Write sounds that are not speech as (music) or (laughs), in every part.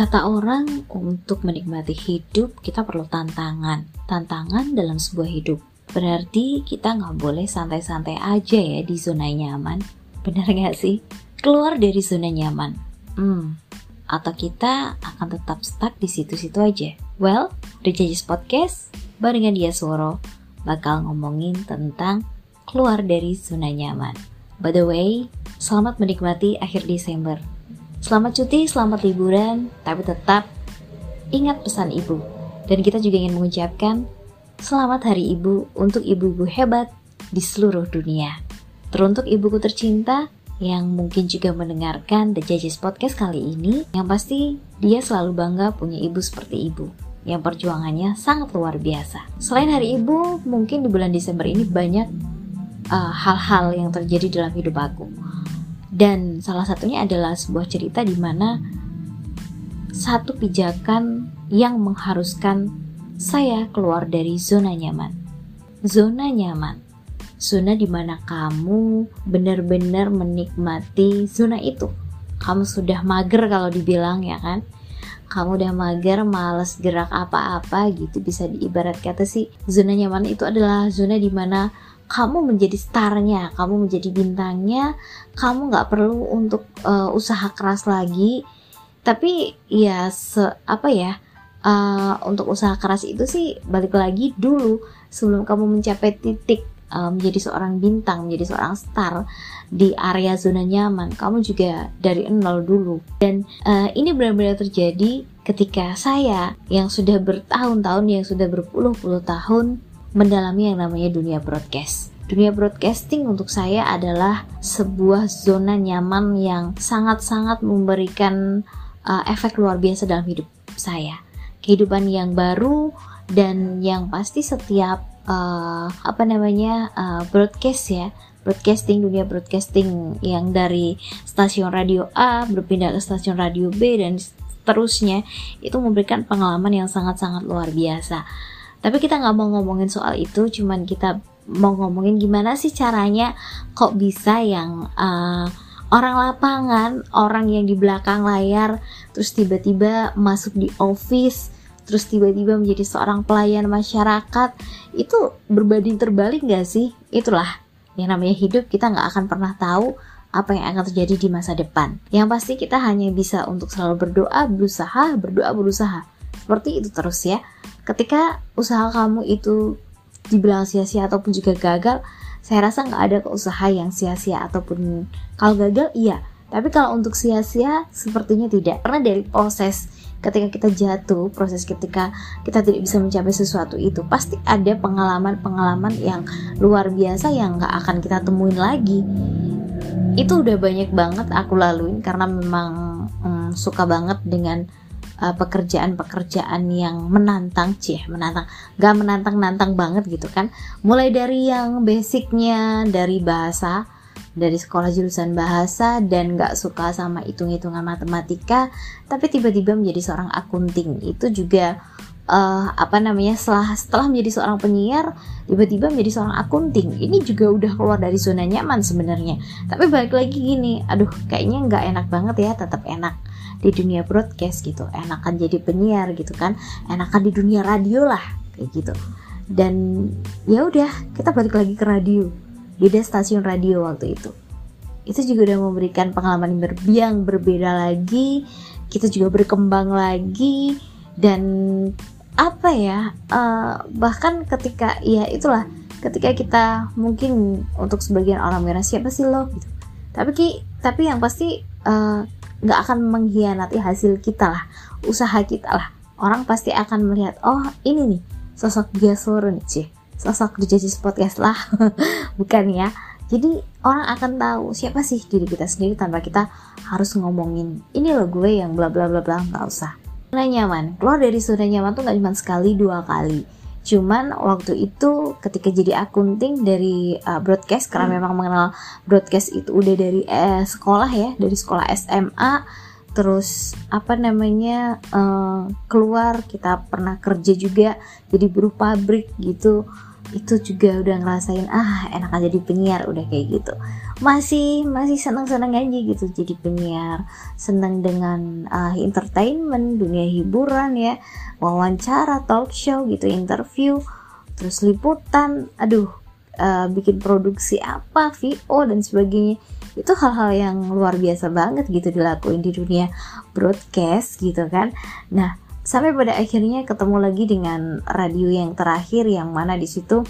Kata orang, untuk menikmati hidup kita perlu tantangan. Tantangan dalam sebuah hidup. Berarti kita nggak boleh santai-santai aja ya di zona nyaman. Benar nggak sih? Keluar dari zona nyaman. Hmm, atau kita akan tetap stuck di situ-situ aja. Well, Rejajis Podcast barengan dia Suara bakal ngomongin tentang keluar dari zona nyaman. By the way, selamat menikmati akhir Desember. Selamat cuti, selamat liburan, tapi tetap ingat pesan ibu. Dan kita juga ingin mengucapkan selamat hari ibu untuk ibu-ibu hebat di seluruh dunia. Teruntuk ibuku tercinta yang mungkin juga mendengarkan The Judges Podcast kali ini, yang pasti dia selalu bangga punya ibu seperti ibu yang perjuangannya sangat luar biasa. Selain hari ibu, mungkin di bulan Desember ini banyak uh, hal-hal uh, yang terjadi dalam hidup aku dan salah satunya adalah sebuah cerita di mana satu pijakan yang mengharuskan saya keluar dari zona nyaman. Zona nyaman. Zona di mana kamu benar-benar menikmati zona itu. Kamu sudah mager kalau dibilang ya kan? Kamu udah mager, males gerak apa-apa gitu bisa diibarat kata sih. Zona nyaman itu adalah zona di mana kamu menjadi starnya, kamu menjadi bintangnya, kamu nggak perlu untuk uh, usaha keras lagi. Tapi ya se apa ya uh, untuk usaha keras itu sih balik lagi dulu sebelum kamu mencapai titik uh, menjadi seorang bintang, menjadi seorang star di area zona nyaman, kamu juga dari nol dulu. Dan uh, ini benar-benar terjadi ketika saya yang sudah bertahun-tahun, yang sudah berpuluh-puluh tahun mendalami yang namanya dunia broadcast. Dunia broadcasting untuk saya adalah sebuah zona nyaman yang sangat-sangat memberikan uh, efek luar biasa dalam hidup saya. Kehidupan yang baru dan yang pasti setiap uh, apa namanya uh, broadcast ya broadcasting dunia broadcasting yang dari stasiun radio A berpindah ke stasiun radio B dan seterusnya itu memberikan pengalaman yang sangat-sangat luar biasa tapi kita nggak mau ngomongin soal itu, cuman kita mau ngomongin gimana sih caranya kok bisa yang uh, orang lapangan, orang yang di belakang layar, terus tiba-tiba masuk di office, terus tiba-tiba menjadi seorang pelayan masyarakat, itu berbanding terbalik nggak sih? Itulah yang namanya hidup kita nggak akan pernah tahu apa yang akan terjadi di masa depan. Yang pasti kita hanya bisa untuk selalu berdoa, berusaha, berdoa, berusaha. Seperti itu terus ya. Ketika usaha kamu itu dibilang sia-sia ataupun juga gagal saya rasa nggak ada usaha yang sia-sia ataupun kalau gagal iya. Tapi kalau untuk sia-sia sepertinya tidak. Karena dari proses ketika kita jatuh proses ketika kita tidak bisa mencapai sesuatu itu pasti ada pengalaman-pengalaman yang luar biasa yang nggak akan kita temuin lagi. Itu udah banyak banget aku laluin karena memang hmm, suka banget dengan uh, pekerjaan-pekerjaan yang menantang, cih menantang, gak menantang-nantang banget gitu kan. Mulai dari yang basicnya dari bahasa, dari sekolah jurusan bahasa dan gak suka sama hitung-hitungan matematika, tapi tiba-tiba menjadi seorang akunting. Itu juga uh, apa namanya setelah setelah menjadi seorang penyiar tiba-tiba menjadi seorang akunting. Ini juga udah keluar dari zona nyaman sebenarnya. Tapi balik lagi gini aduh kayaknya nggak enak banget ya tetap enak di dunia broadcast gitu. Enakan jadi penyiar gitu kan. Enakan di dunia radio lah kayak gitu. Dan ya udah kita balik lagi ke radio. Beda stasiun radio waktu itu. Itu juga udah memberikan pengalaman yang berbeda lagi. Kita juga berkembang lagi. Dan apa ya uh, bahkan ketika ya itulah ketika kita mungkin untuk sebagian orang merah siapa sih lo? gitu. Tapi ki tapi yang pasti uh, nggak akan mengkhianati hasil kita lah usaha kita lah. Orang pasti akan melihat oh ini nih sosok dia nih sosok di jadi podcast lah. (laughs) Bukan ya. Jadi orang akan tahu siapa sih diri kita sendiri tanpa kita harus ngomongin ini loh gue yang bla bla bla bla nggak usah. Zona nyaman. Keluar dari zona nyaman tuh nggak cuma sekali dua kali Cuman waktu itu ketika jadi akunting dari uh, broadcast karena hmm. memang mengenal broadcast itu udah dari eh, sekolah ya, dari sekolah SMA terus apa namanya uh, keluar kita pernah kerja juga jadi buruh pabrik gitu itu juga udah ngerasain ah enak aja di penyiar udah kayak gitu masih masih seneng aja gitu. Jadi penyiar seneng dengan uh, entertainment dunia hiburan ya. Wawancara talk show gitu interview terus liputan. Aduh uh, bikin produksi apa VO dan sebagainya. Itu hal-hal yang luar biasa banget gitu dilakuin di dunia broadcast gitu kan. Nah sampai pada akhirnya ketemu lagi dengan radio yang terakhir yang mana di situ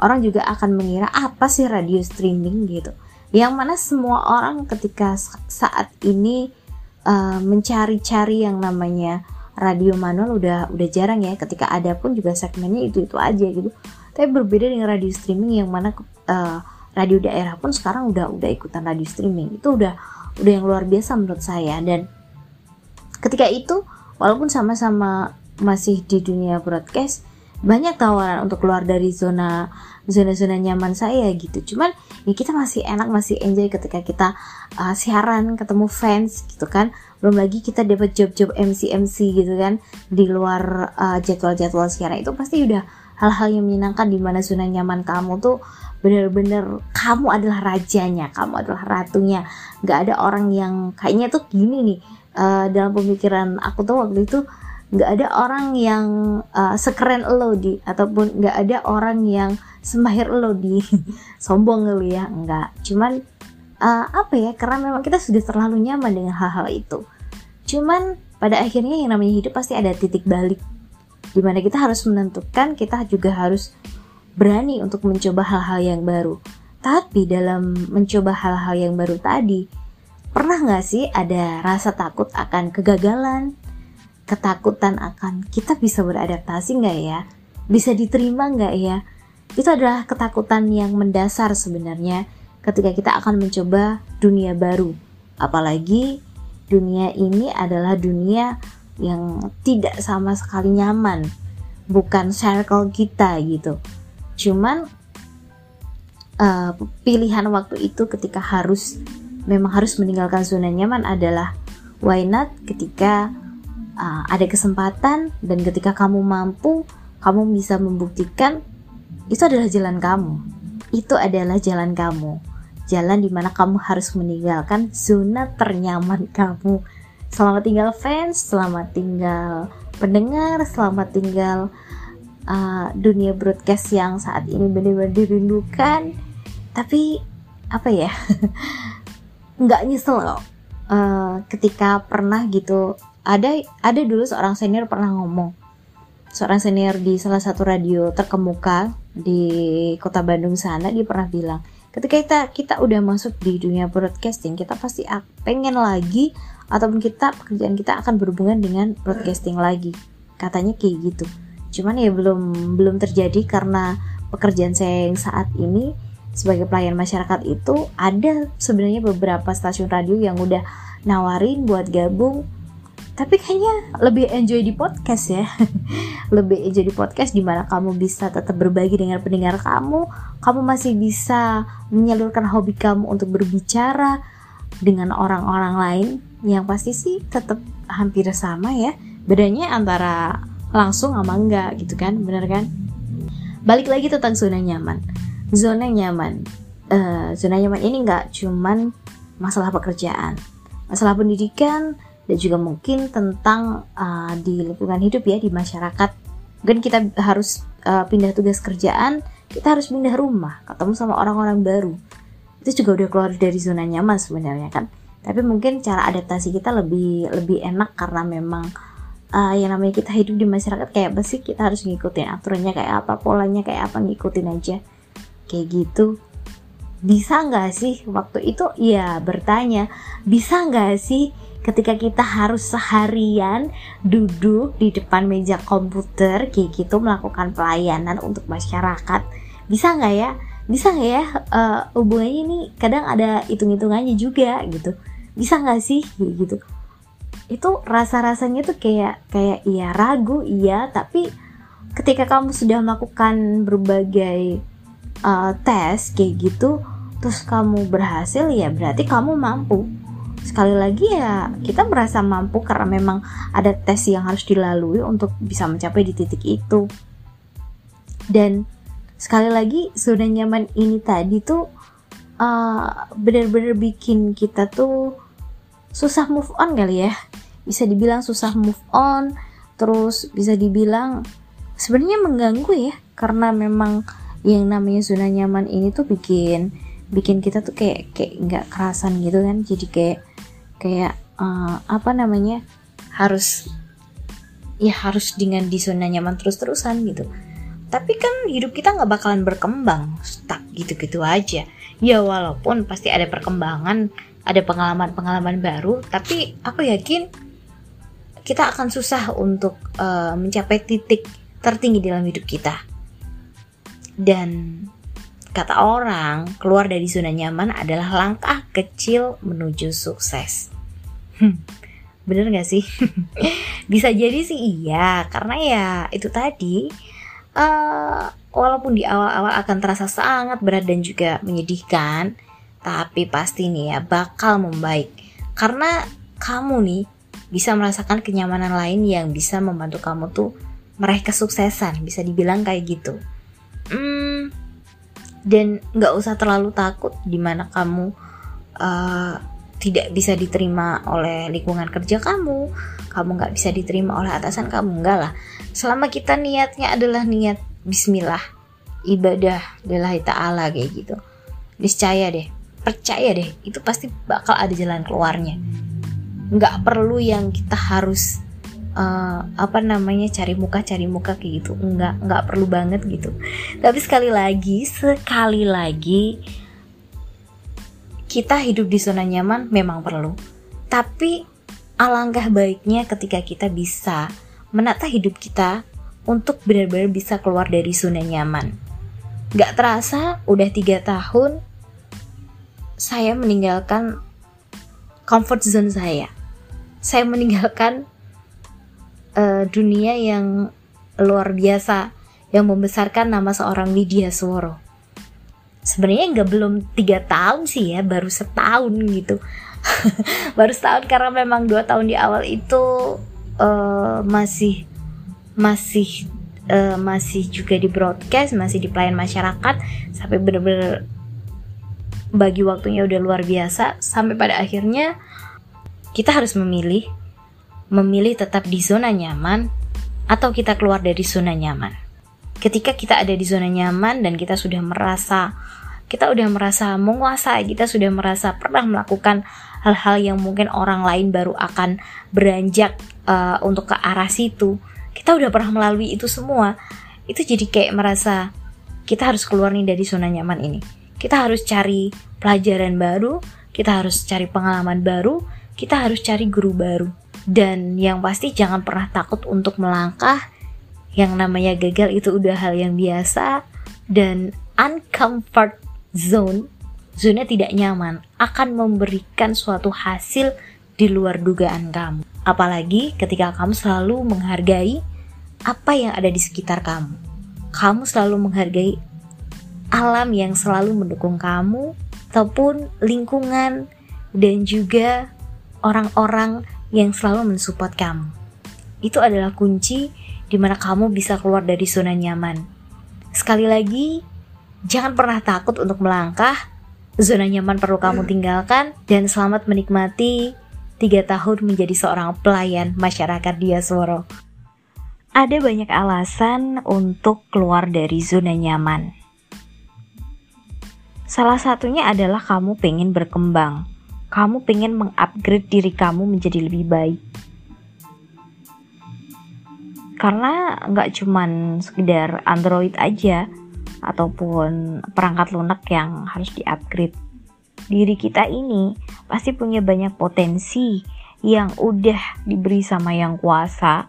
orang juga akan mengira apa sih radio streaming? gitu yang mana semua orang ketika saat ini uh, mencari-cari yang namanya radio manual udah udah jarang ya. Ketika ada pun juga segmennya itu itu aja gitu. Tapi berbeda dengan radio streaming yang mana uh, radio daerah pun sekarang udah udah ikutan radio streaming. Itu udah udah yang luar biasa menurut saya. Dan ketika itu walaupun sama-sama masih di dunia broadcast banyak tawaran untuk keluar dari zona zona-zona nyaman saya gitu. Cuman ya kita masih enak masih enjoy ketika kita uh, siaran ketemu fans gitu kan. Belum lagi kita dapat job-job MC MC gitu kan di luar uh, jadwal-jadwal siaran. Itu pasti udah hal-hal yang menyenangkan di mana zona nyaman kamu tuh bener-bener kamu adalah rajanya kamu adalah ratunya. Nggak ada orang yang kayaknya tuh gini nih uh, dalam pemikiran aku tuh waktu itu nggak ada orang yang uh, sekeren lo di. Ataupun nggak ada orang yang semahir lo di. (laughs) Sombong kali ya? Nggak. Cuman uh, apa ya? Karena memang kita sudah terlalu nyaman dengan hal-hal itu. Cuman pada akhirnya yang namanya hidup pasti ada titik balik. Di mana kita harus menentukan kita juga harus berani untuk mencoba hal-hal yang baru. Tapi dalam mencoba hal-hal yang baru tadi Pernah nggak sih ada rasa takut akan kegagalan? Ketakutan akan kita bisa beradaptasi nggak ya? Bisa diterima nggak ya? Itu adalah ketakutan yang mendasar sebenarnya ketika kita akan mencoba dunia baru. Apalagi dunia ini adalah dunia yang tidak sama sekali nyaman. Bukan circle kita gitu. Cuman uh, pilihan waktu itu ketika harus memang harus meninggalkan zona nyaman adalah why not ketika uh, ada kesempatan dan ketika kamu mampu kamu bisa membuktikan itu adalah jalan kamu. Itu adalah jalan kamu. Jalan di mana kamu harus meninggalkan zona ternyaman kamu. Selamat tinggal fans. Selamat tinggal pendengar. Selamat tinggal uh, dunia broadcast yang saat ini benar-benar dirindukan. Tapi apa ya? (laughs) Nggak nyesel loh uh, ketika pernah gitu ada ada dulu seorang senior pernah ngomong. Seorang senior di salah satu radio terkemuka di kota Bandung sana dia pernah bilang ketika kita kita udah masuk di dunia broadcasting kita pasti pengen lagi ataupun kita pekerjaan kita akan berhubungan dengan broadcasting lagi. Katanya kayak gitu. Cuman ya belum belum terjadi karena pekerjaan saya yang saat ini sebagai pelayan masyarakat itu ada sebenarnya beberapa stasiun radio yang udah nawarin buat gabung tapi kayaknya lebih enjoy di podcast ya. (laughs) Lebih enjoy di podcast di mana kamu bisa tetap berbagi dengan pendengar kamu. Kamu masih bisa menyalurkan hobi kamu untuk berbicara dengan orang-orang lain. Yang pasti sih tetap hampir sama ya. Bedanya antara langsung sama enggak gitu kan? Bener kan? Balik lagi tentang zona nyaman. Zona nyaman. Uh, zona nyaman ini nggak cuman masalah pekerjaan. Masalah pendidikan dan juga mungkin tentang uh, di lingkungan hidup ya di masyarakat. Mungkin kita harus uh, pindah tugas kerjaan kita harus pindah rumah ketemu sama orang-orang baru. Itu juga udah keluar dari zona nyaman sebenarnya kan? Tapi mungkin cara adaptasi kita lebih lebih enak karena memang uh, yang namanya kita hidup di masyarakat kayak apa sih? Kita harus ngikutin aturannya kayak apa polanya kayak apa ngikutin aja. Kayak gitu. Bisa nggak sih waktu itu? Ya bertanya. Bisa nggak sih ketika kita harus seharian duduk di depan meja komputer kayak gitu melakukan pelayanan untuk masyarakat. Bisa nggak ya? Bisa nggak ya uh, hubungannya ini kadang ada hitung-hitungannya juga gitu. Bisa nggak sih? Gitu. Itu rasa-rasanya tuh kayak kayak iya ragu iya. Tapi ketika kamu sudah melakukan berbagai uh, tes kayak gitu terus kamu berhasil ya berarti kamu mampu sekali lagi ya kita merasa mampu karena memang ada tes yang harus dilalui untuk bisa mencapai di titik itu. Dan sekali lagi zona nyaman ini tadi tuh uh, benar-benar bikin kita tuh susah move on kali ya. Bisa dibilang susah move on terus bisa dibilang sebenarnya mengganggu ya karena memang yang namanya zona nyaman ini tuh bikin bikin kita tuh kayak kayak nggak kerasan gitu kan. Jadi kayak kayak uh, apa namanya harus ya harus dengan di zona nyaman terus-terusan gitu. Tapi kan hidup kita nggak bakalan berkembang stuck gitu-gitu aja. Ya walaupun pasti ada perkembangan ada pengalaman-pengalaman baru tapi aku yakin kita akan susah untuk uh, mencapai titik tertinggi dalam hidup kita. Dan kata orang keluar dari zona nyaman adalah langkah kecil menuju sukses hmm, bener gak sih (laughs) bisa jadi sih iya karena ya itu tadi uh, walaupun di awal-awal akan terasa sangat berat dan juga menyedihkan, tapi pasti nih ya bakal membaik. Karena kamu nih bisa merasakan kenyamanan lain yang bisa membantu kamu tuh meraih kesuksesan, bisa dibilang kayak gitu. Hmm, dan nggak usah terlalu takut di mana kamu uh, tidak bisa diterima oleh lingkungan kerja kamu, kamu nggak bisa diterima oleh atasan kamu, enggak lah. Selama kita niatnya adalah niat Bismillah, ibadah lillahi ta'ala kayak gitu. Niscaya deh, percaya deh, itu pasti bakal ada jalan keluarnya. Nggak perlu yang kita harus uh, apa namanya cari muka cari muka kayak gitu nggak nggak perlu banget gitu tapi sekali lagi sekali lagi kita hidup di zona nyaman memang perlu. Tapi alangkah baiknya ketika kita bisa menata hidup kita untuk benar-benar bisa keluar dari zona nyaman. Gak terasa udah tiga tahun saya meninggalkan comfort zone saya. Saya meninggalkan uh, dunia yang luar biasa yang membesarkan nama seorang Lydia Suworo. Sebenarnya nggak belum tiga tahun sih ya baru setahun gitu. (laughs) Baru setahun karena memang dua tahun di awal itu uh, masih masih uh, masih juga di broadcast masih di pelayan masyarakat sampai bener-bener bagi waktunya udah luar biasa sampai pada akhirnya kita harus memilih memilih tetap di zona nyaman atau kita keluar dari zona nyaman ketika kita ada di zona nyaman dan kita sudah merasa kita udah merasa menguasai, kita sudah merasa pernah melakukan hal-hal yang mungkin orang lain baru akan beranjak uh, untuk ke arah situ. Kita udah pernah melalui itu semua. Itu jadi kayak merasa kita harus keluar nih dari zona nyaman ini. Kita harus cari pelajaran baru, kita harus cari pengalaman baru, kita harus cari guru baru. Dan yang pasti jangan pernah takut untuk melangkah. Yang namanya gagal itu udah hal yang biasa dan uncomfort zone, zona tidak nyaman akan memberikan suatu hasil di luar dugaan kamu. Apalagi ketika kamu selalu menghargai apa yang ada di sekitar kamu. Kamu selalu menghargai alam yang selalu mendukung kamu ataupun lingkungan dan juga orang-orang yang selalu mensupport kamu. Itu adalah kunci di mana kamu bisa keluar dari zona nyaman. Sekali lagi, Jangan pernah takut untuk melangkah. Zona nyaman perlu kamu tinggalkan dan selamat menikmati tiga tahun menjadi seorang pelayan masyarakat Diasworo. Ada banyak alasan untuk keluar dari zona nyaman. Salah satunya adalah kamu pengen berkembang. Kamu pengen mengupgrade diri kamu menjadi lebih baik. Karena nggak cuman sekedar Android aja, ataupun perangkat lunak yang harus di-upgrade. Diri kita ini pasti punya banyak potensi yang udah diberi sama yang kuasa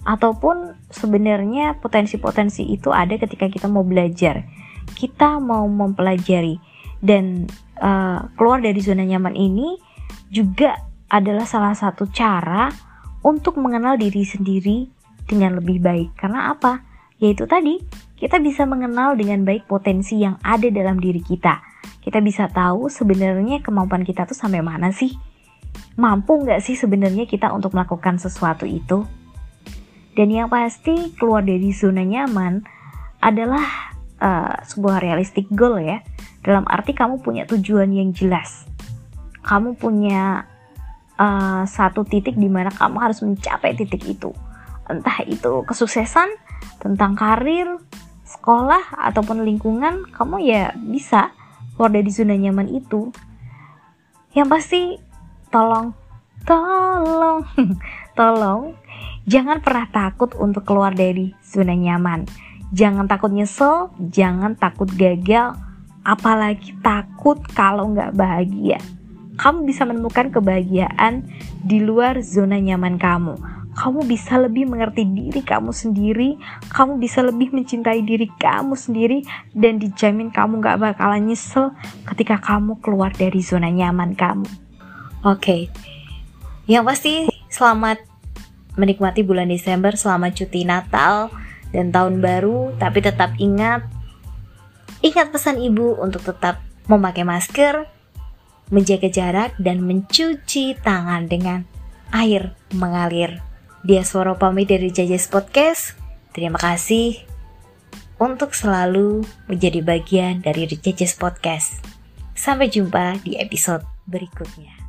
ataupun sebenarnya potensi-potensi itu ada ketika kita mau belajar. Kita mau mempelajari dan uh, keluar dari zona nyaman ini juga adalah salah satu cara untuk mengenal diri sendiri dengan lebih baik. Karena apa? Yaitu tadi kita bisa mengenal dengan baik potensi yang ada dalam diri kita. Kita bisa tahu sebenarnya kemampuan kita tuh sampai mana sih? Mampu nggak sih sebenarnya kita untuk melakukan sesuatu itu? Dan yang pasti keluar dari zona nyaman adalah uh, sebuah realistic goal ya. Dalam arti kamu punya tujuan yang jelas. Kamu punya uh, satu titik di mana kamu harus mencapai titik itu. Entah itu kesuksesan, tentang karir, sekolah, ataupun lingkungan, kamu ya bisa keluar dari zona nyaman itu. Yang pasti, tolong, tolong, (laughs) tolong, jangan pernah takut untuk keluar dari zona nyaman. Jangan takut nyesel, jangan takut gagal, apalagi takut kalau nggak bahagia kamu bisa menemukan kebahagiaan di luar zona nyaman kamu. Kamu bisa lebih mengerti diri kamu sendiri, kamu bisa lebih mencintai diri kamu sendiri, dan dijamin kamu gak bakalan nyesel ketika kamu keluar dari zona nyaman kamu. Oke, okay. yang pasti selamat menikmati bulan Desember, selamat cuti Natal dan tahun baru, tapi tetap ingat, ingat pesan ibu untuk tetap memakai masker, menjaga jarak, dan mencuci tangan dengan air mengalir. Dia suara pamit dari Jajas Podcast. Terima kasih untuk selalu menjadi bagian dari Jajas Podcast. Sampai jumpa di episode berikutnya.